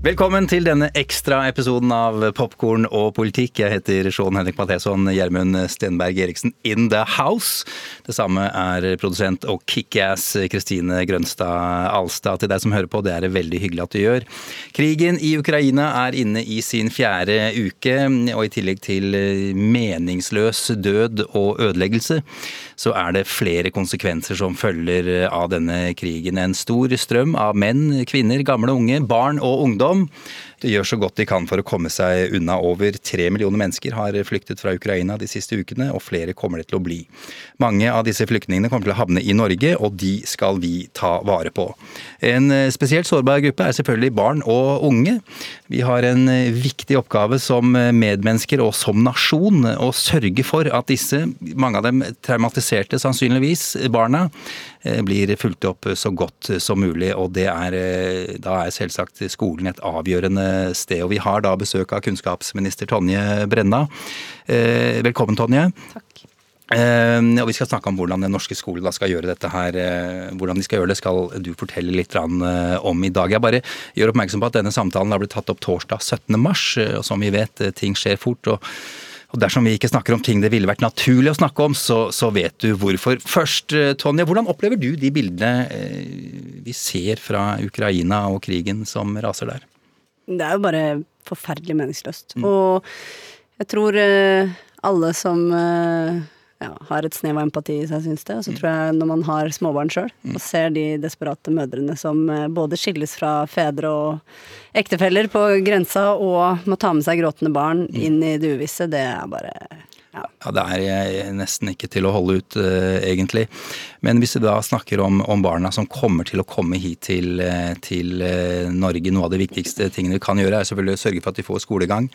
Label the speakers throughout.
Speaker 1: Velkommen til denne ekstra episoden av Popkorn og politikk. Jeg heter Sean Henrik Matheson, Gjermund Stenberg Eriksen in the house. Det samme er produsent og kickass Kristine Grønstad Alstad. Til deg som hører på, det er det veldig hyggelig at du gjør. Krigen i Ukraina er inne i sin fjerde uke, og i tillegg til meningsløs død og ødeleggelse, så er det flere konsekvenser som følger av denne krigen. En stor strøm av menn, kvinner, gamle unge, barn og ungdom om de gjør så godt de kan for å komme seg unna. Over tre millioner mennesker har flyktet fra Ukraina de siste ukene, og flere kommer det til å bli. Mange av disse flyktningene kommer til å havne i Norge, og de skal vi ta vare på. En spesielt sårbar gruppe er selvfølgelig barn og unge. Vi har en viktig oppgave som medmennesker og som nasjon å sørge for at disse, mange av dem traumatiserte sannsynligvis, barna, blir fulgt opp så godt som mulig. Og er, da er selvsagt skolen et avgjørende sted. Og vi har da besøk av kunnskapsminister Tonje Brenna. Velkommen, Tonje.
Speaker 2: Takk.
Speaker 1: Og Vi skal snakke om hvordan den norske skolen da skal gjøre dette her. Hvordan de skal gjøre det, skal du fortelle litt om i dag. Jeg bare gjør oppmerksom på at denne samtalen har blitt tatt opp torsdag 17. mars. og Som vi vet, ting skjer fort. og og dersom vi ikke snakker om ting det ville vært naturlig å snakke om, så, så vet du hvorfor. Først, Tonje, hvordan opplever du de bildene vi ser fra Ukraina og krigen som raser der?
Speaker 2: Det er jo bare forferdelig meningsløst. Mm. Og jeg tror alle som ja, har et snev av empati i seg, syns det. Og så tror jeg når man har småbarn sjøl, mm. og ser de desperate mødrene som både skilles fra fedre og ektefeller på grensa, og må ta med seg gråtende barn inn i det uvisse, det er bare ja.
Speaker 1: ja. Det er nesten ikke til å holde ut, uh, egentlig. Men hvis vi da snakker om, om, barna som kommer til å komme hit til, til uh, Norge, noe av det viktigste tingene vi kan gjøre, er selvfølgelig å sørge for at de får skolegang.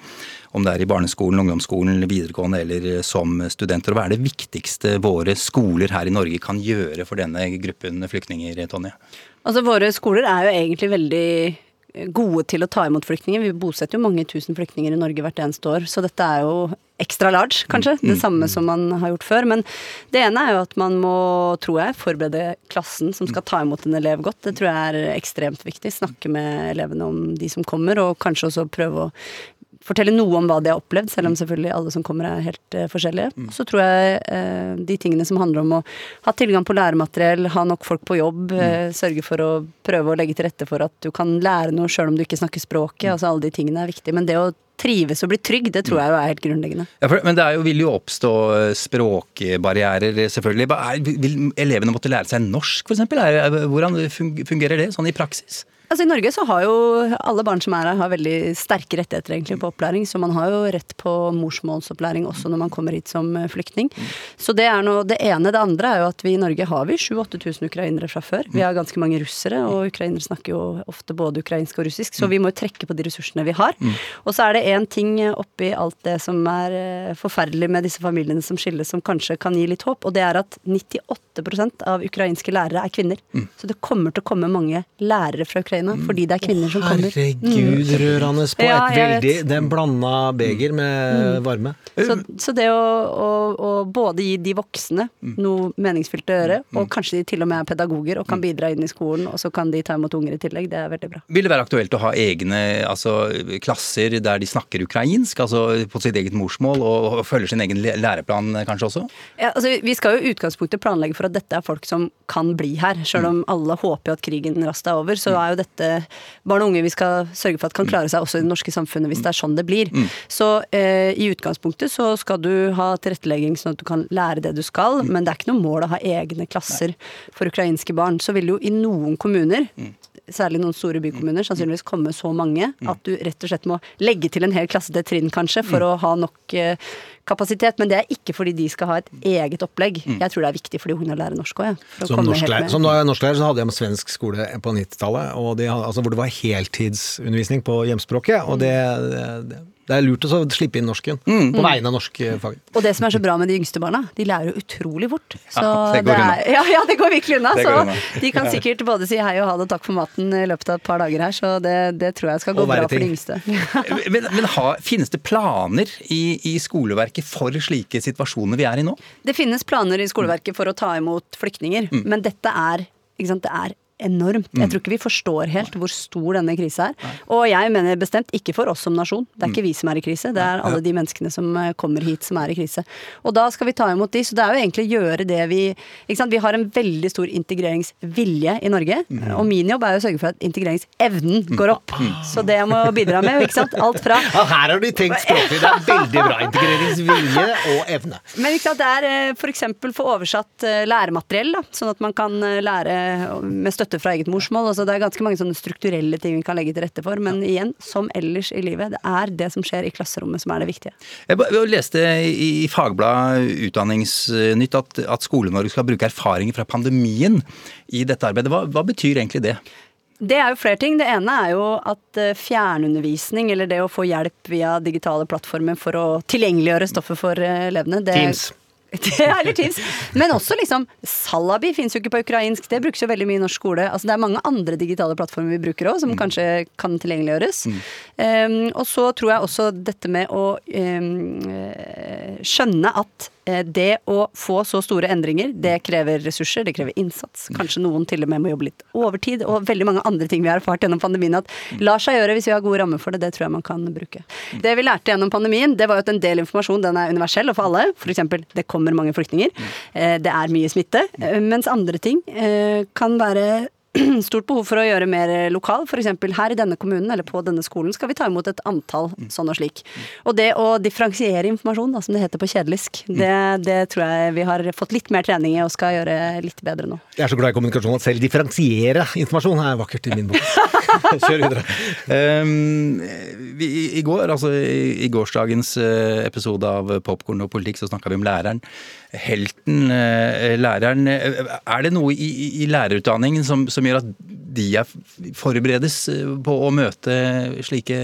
Speaker 1: Om det er i barneskolen, ungdomsskolen, videregående eller som studenter. Hva er det viktigste våre skoler her i Norge kan gjøre for denne gruppen flyktninger, Tonje?
Speaker 2: Altså, våre skoler er jo egentlig veldig gode til å ta imot flyktninger. Vi bosetter jo mange tusen flyktninger i Norge hvert eneste år, så dette er jo extra large, kanskje. Det samme som man har gjort før. Men det ene er jo at man må, tror jeg, forberede klassen som skal ta imot en elev godt. Det tror jeg er ekstremt viktig. Snakke med elevene om de som kommer, og kanskje også prøve å fortelle noe om hva de har opplevd, selv om selvfølgelig alle som kommer er helt uh, forskjellige. Så tror jeg uh, de tingene som handler om å ha tilgang på læremateriell, ha nok folk på jobb, uh, sørge for å prøve å legge til rette for at du kan lære noe sjøl om du ikke snakker språket, altså alle de tingene er viktige. Men det å trives og bli trygg, det tror jeg jo er helt grunnleggende.
Speaker 1: Ja, for, men det jo, vil jo oppstå språkbarrierer, selvfølgelig. Vil elevene måtte lære seg norsk, f.eks.? Hvordan fungerer det sånn i praksis?
Speaker 2: Altså I Norge så har jo alle barn som er her, har veldig sterke rettigheter egentlig på opplæring. Så man har jo rett på morsmålsopplæring også når man kommer hit som flyktning. Så det er noe, det ene. Det andre er jo at vi i Norge har vi 7000-8000 ukrainere fra før. Vi har ganske mange russere, og ukrainere snakker jo ofte både ukrainsk og russisk. Så vi må jo trekke på de ressursene vi har. Og så er det én ting oppi alt det som er forferdelig med disse familiene som skilles, som kanskje kan gi litt håp, og det er at 98% av ukrainske lærere er kvinner. Så det kommer til å komme mange lærere fra Ukraina Ukraina, fordi det er kvinner som kommer.
Speaker 3: Herregud, rørende på ja, et veldig Den blanda beger med mm. varme.
Speaker 2: Så, så det å, å, å, både gi de voksne noe meningsfylt å gjøre, og kanskje de til og med er pedagoger og kan bidra inn i skolen, og så kan de ta imot unger i tillegg, det er veldig bra.
Speaker 1: Vil det være aktuelt å ha egne altså, klasser der de snakker ukrainsk, altså på sitt eget morsmål, og, og følger sin egen læreplan kanskje også?
Speaker 2: Ja, altså, vi skal jo i utgangspunktet planlegge for at dette er folk som kan bli her, sjøl om alle håper at krigen raskt er over, så er jo dette barn og unge vi skal sørge for at kan klare seg også i det norske samfunnet, hvis det er sånn det blir. Mm. Så eh, i utgangspunktet så skal du ha tilrettelegging sånn at du kan lære det du skal, mm. men det er ikke noe mål å ha egne klasser for ukrainske barn. Så vil jo i noen kommuner særlig noen store bykommuner, sannsynligvis komme så mange at du rett og slett må legge til en hel klasse til trinn, kanskje, for å ha nok eh, kapasitet, men det er ikke fordi de skal ha et eget opplegg. Mm. Jeg tror det er viktig for de ungene å lære norsk òg, ja,
Speaker 3: Som norsklærer, som norsklærer så hadde jeg med svensk skole på 90-tallet, altså hvor det var heltidsundervisning på hjemspråket. og det, det Det er lurt å slippe inn norsken mm. på vegne av norskfaget.
Speaker 2: Og det som er så bra med de yngste barna, de lærer jo utrolig fort. Så
Speaker 1: ja, det går unna.
Speaker 2: Ja, ja, det går virkelig unna. Så unna. de kan sikkert både si hei og ha det og takk for maten i løpet av et par dager her, så det, det tror jeg skal gå bra for de yngste.
Speaker 1: men, men ha, finnes det planer i, i, skoleverket for slike situasjoner vi er i nå?
Speaker 2: Det finnes planer i skoleverket for å ta imot flyktninger, mm. men dette er, det er enormt. Jeg mm. tror ikke vi forstår helt hvor stor denne krisa er. Og jeg mener bestemt ikke for oss som nasjon. Det er ikke mm. vi som er i krise, det er alle de menneskene som eh, kommer hit som er i krise. Og da skal vi ta imot de. Så det er jo egentlig å gjøre det vi ikke sant? Vi har en veldig stor integreringsvilje i Norge. Mm. Og min jobb er å sørge for at integreringsevnen går opp. Så det jeg må bidra med, ikke sant. Alt fra
Speaker 3: ja, Her har de tenkt språklig. Det er veldig bra. Integreringsvilje og evne.
Speaker 2: Men ikke sant, det er eh, f.eks. få oversatt eh, læremateriell, da, sånn at man kan lære med støtte støtte fra eget morsmål. Altså, det er ganske mange sånne strukturelle ting vi kan legge til rette for. Men igjen, som ellers i livet, det er det som skjer i klasserommet som er det viktige.
Speaker 1: Jeg leste i Fagbladet Utdanningsnytt at, at Skole-Norge skal bruke erfaringer fra pandemien i dette arbeidet. Hva, hva betyr egentlig det?
Speaker 2: Det er jo flere ting. Det ene er jo at eh, fjernundervisning, eller det å få hjelp via digitale plattformer for å tilgjengeliggjøre stoffet for eh, elevene det,
Speaker 3: Teams.
Speaker 2: eller tips. Men også liksom Salabi fins jo ikke på ukrainsk. Det brukes jo veldig mye i norsk skole. Altså Det er mange andre digitale plattformer vi bruker òg, som mm. kanskje kan tilgjengeliggjøres. Mm. Um, og så tror jeg også dette med å um, skjønne at det å få så store endringer, det krever ressurser, det krever innsats. Kanskje noen til og med må jobbe litt overtid, og veldig mange andre ting vi har erfart gjennom pandemien at lar seg gjøre hvis vi har gode rammer for det. Det tror jeg man kan bruke. Det vi lærte gjennom pandemien, det var jo at en del informasjon den er universell og for alle. F.eks. det kommer mange flyktninger. Eh, det er mye smitte. Eh, mens andre ting kan være stort behov for å gjøre mer lokal. F.eks. her i denne kommunen eller på denne skolen skal vi ta imot et antall sånn og slik. Og det å differensiere informasjon, da, som det heter på kjedelisk, det, det, tror jeg vi har fått litt mer trening i og skal gjøre litt bedre nå.
Speaker 3: Jeg er så glad i kommunikasjon at selv differensiere informasjon er vakkert i min bok. Kjør videre.
Speaker 1: Um, vi, i, går, altså i, i gårsdagens eh, episode av Popkorn og politikk, så snakka vi om læreren helten, eh, læreren. Er det noe i, i lærerutdanningen som, som, gjør at de er forberedes eh, på å møte slike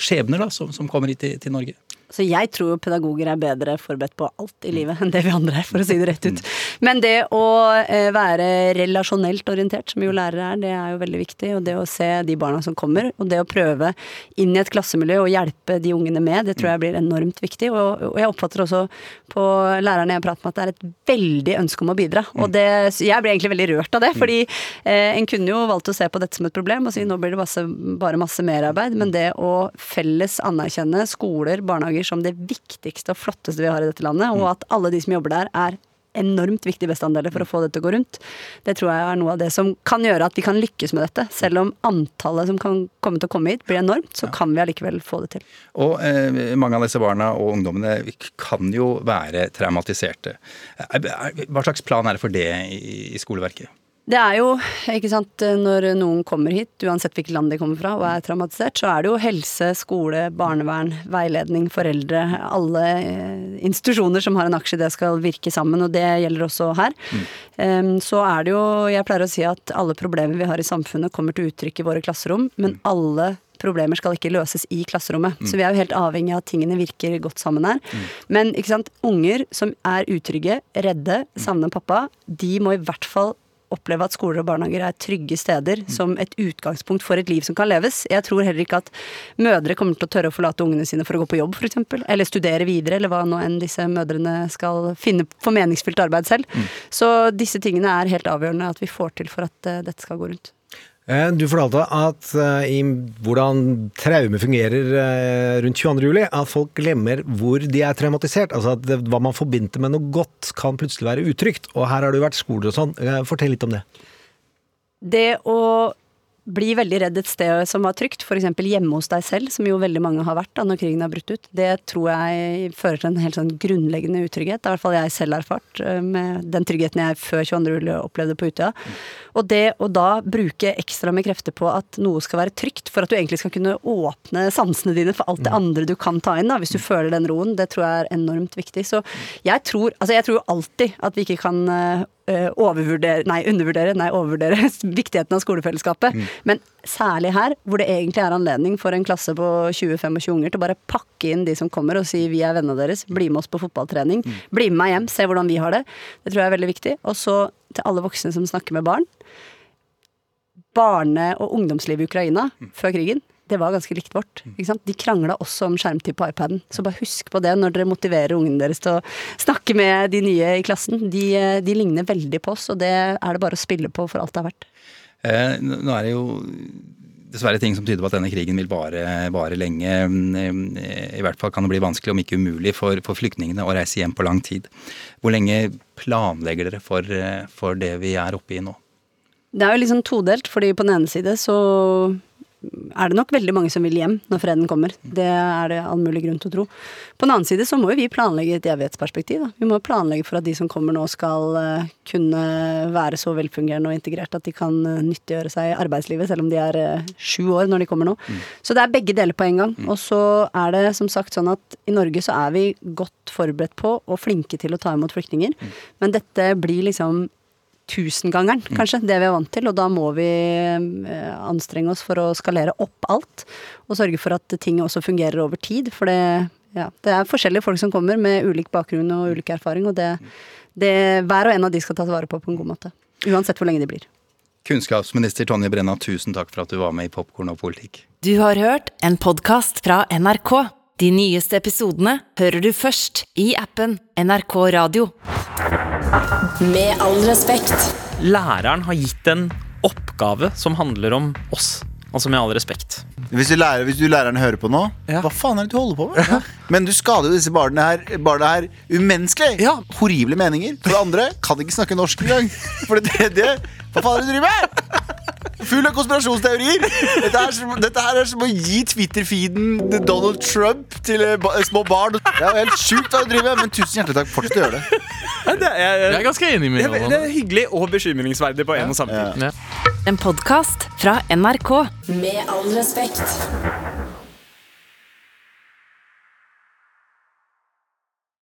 Speaker 1: skjebner da, som, som kommer hit til, til Norge?
Speaker 2: Så jeg tror jo pedagoger er bedre forberedt på alt i livet enn det vi andre er, for å si det rett ut. Men det å eh, være relasjonelt orientert, som jo lærere er, det er jo veldig viktig. Og det å se de barna som kommer, og det å prøve inn i et klassemiljø og hjelpe de ungene med, det tror jeg blir enormt viktig. Og, jeg oppfatter også på lærerne jeg prater med at det er et veldig ønske om å bidra. Og det, jeg ble egentlig veldig rørt av det, fordi eh, en kunne jo valgt å se på dette som et problem og si nå blir det masse, bare masse merarbeid, men det å felles anerkjenne skoler, barnehager, som det viktigste og flotteste vi har i dette landet, og at alle de som jobber der, er enormt viktige bestanddeler for å få dette til å gå rundt. Det tror jeg er noe av det som kan gjøre at vi kan lykkes med dette. Selv om antallet som kan komme til å komme hit blir enormt, så kan vi allikevel få det til.
Speaker 1: Og eh, mange av disse barna og ungdommene kan jo være traumatiserte. Hva slags plan er det for det i, i skoleverket?
Speaker 2: Det er jo, ikke sant, når noen kommer hit, uansett hvilket land de kommer fra og er traumatisert, så er det jo helse, skole, barnevern, veiledning, foreldre, alle eh, institusjoner som har en aksje i det skal virke sammen, og det gjelder også her. Mm. Så er det jo, jeg pleier å si at alle problemer vi har i samfunnet kommer til uttrykk i våre klasserom, men mm. alle problemer skal ikke løses i klasserommet. Mm. Så vi er jo helt avhengig av at tingene virker godt sammen her. Mm. Men ikke sant, unger som er utrygge, redde, savner pappa, de må i hvert fall oppleve at skoler og barnehager er trygge steder som et utgangspunkt for et liv som kan leves. Jeg tror heller ikke at mødre kommer til å tørre å forlate ungene sine for å gå på jobb, f.eks. Eller studere videre, eller hva nå enn disse mødrene skal finne for meningsfylt arbeid selv. Mm. Så disse tingene er helt avgjørende at vi får til for at uh, dette skal gå rundt.
Speaker 3: Eh, du fortalte at uh, i hvordan traume fungerer uh, rundt 22.07. At folk glemmer hvor de er traumatisert. Altså at det, hva man forbinder med noe godt, kan plutselig være utrygt. Og her har jo vært skoler og sånn. Uh, fortell litt om det.
Speaker 2: Det å bli veldig redd et sted som var trygt, f.eks. hjemme hos deg selv, som jo veldig mange har vært da når krigen har brutt ut, det tror jeg fører til en helt sånn grunnleggende utrygghet. Det har i hvert fall jeg selv erfart, med den tryggheten jeg før 22. juli opplevde på Utøya. Og det å da bruke ekstra med krefter på at noe skal være trygt, for at du egentlig skal kunne åpne sansene dine for alt det andre du kan ta inn, da, hvis du føler den roen, det tror jeg er enormt viktig. Så jeg tror, altså jeg tror alltid at vi ikke kan eh, overvurdere, nei, undervurdere, nei, overvurdere viktigheten av skolefellesskapet. Men særlig her, hvor det egentlig er anledning for en klasse på 20-25 unger til å bare pakke inn de som kommer og si vi er vennene deres, bli med oss på fotballtrening, bli med meg hjem, se hvordan vi har det. Det tror jeg er veldig viktig. Og så til alle voksne som snakker med barn. Barne- og ungdomslivet i Ukraina før krigen, det var ganske likt vårt. De krangla også om skjermtid på iPaden. Så bare husk på det når dere motiverer ungene deres til å snakke med de nye i klassen. De, de ligner veldig på oss, og det er det bare å spille på for alt det er verdt.
Speaker 1: Eh, nå er det jo dessverre ting som tyder på at denne krigen vil vare, vare lenge. Eh, I hvert fall kan det bli vanskelig, om ikke umulig, for, for flyktningene å reise hjem på lang tid. Hvor lenge planlegger dere for, eh, for det vi er oppe i nå?
Speaker 2: Det er jo liksom todelt, fordi på den ene side så er det nok veldig mange som vil hjem når freden kommer. Det er det all mulig grunn til å tro. På den annen side så må jo vi planlegge et evighetsperspektiv. Da. Vi må planlegge for at de som kommer nå skal uh, kunne være så velfungerende og integrert at de kan uh, nyttiggjøre seg arbeidslivet, selv om de er uh, sju år når de kommer nå. Mm. Så det er begge deler på en gang. Mm. Og så er det som sagt sånn at i Norge så er vi godt forberedt på og flinke til å ta imot flyktninger, mm. men dette blir liksom tusengangeren, kanskje, det vi er vant til. Og da må vi anstrenge oss for å skalere opp alt, og sørge for at ting også fungerer over tid. For det, ja, det er forskjellige folk som kommer med ulik bakgrunn og ulik erfaring, og det, det hver og en av de skal tas vare på på en god måte. Uansett hvor lenge de blir.
Speaker 1: Kunnskapsminister Tonje Brenna, tusen takk for at du var med i Popkorn og politikk.
Speaker 4: Du har hørt en podkast fra NRK. De nyeste episodene hører du først i appen NRK Radio.
Speaker 5: Med all respekt.
Speaker 6: Læreren har gitt en oppgave som handler om oss. Altså med all respekt.
Speaker 7: Hvis du, lærer, hvis du læreren hører på nå,
Speaker 6: Ja.
Speaker 7: hva faen er det du holder på med? Men du skader jo disse barna her, barna her umenneskelig.
Speaker 6: Ja.
Speaker 7: Horrible meninger. For det andre kan ikke snakke norsk engang. For det tredje Hva faen er det du driver med? Full av konspirasjonsteorier. Dette, er som, dette her er som å gi Twitter-feeden Donald Trump til små barn. Det er jo helt sjukt hva du driver med, men tusen hjertelig takk. Fortsett å gjøre det.
Speaker 6: Det er,
Speaker 8: Jeg er ganske enig med
Speaker 6: det er, det er hyggelig og bekymringsverdig på en og samme tid.
Speaker 8: Ja.
Speaker 4: En podkast fra NRK.
Speaker 5: Med all respekt.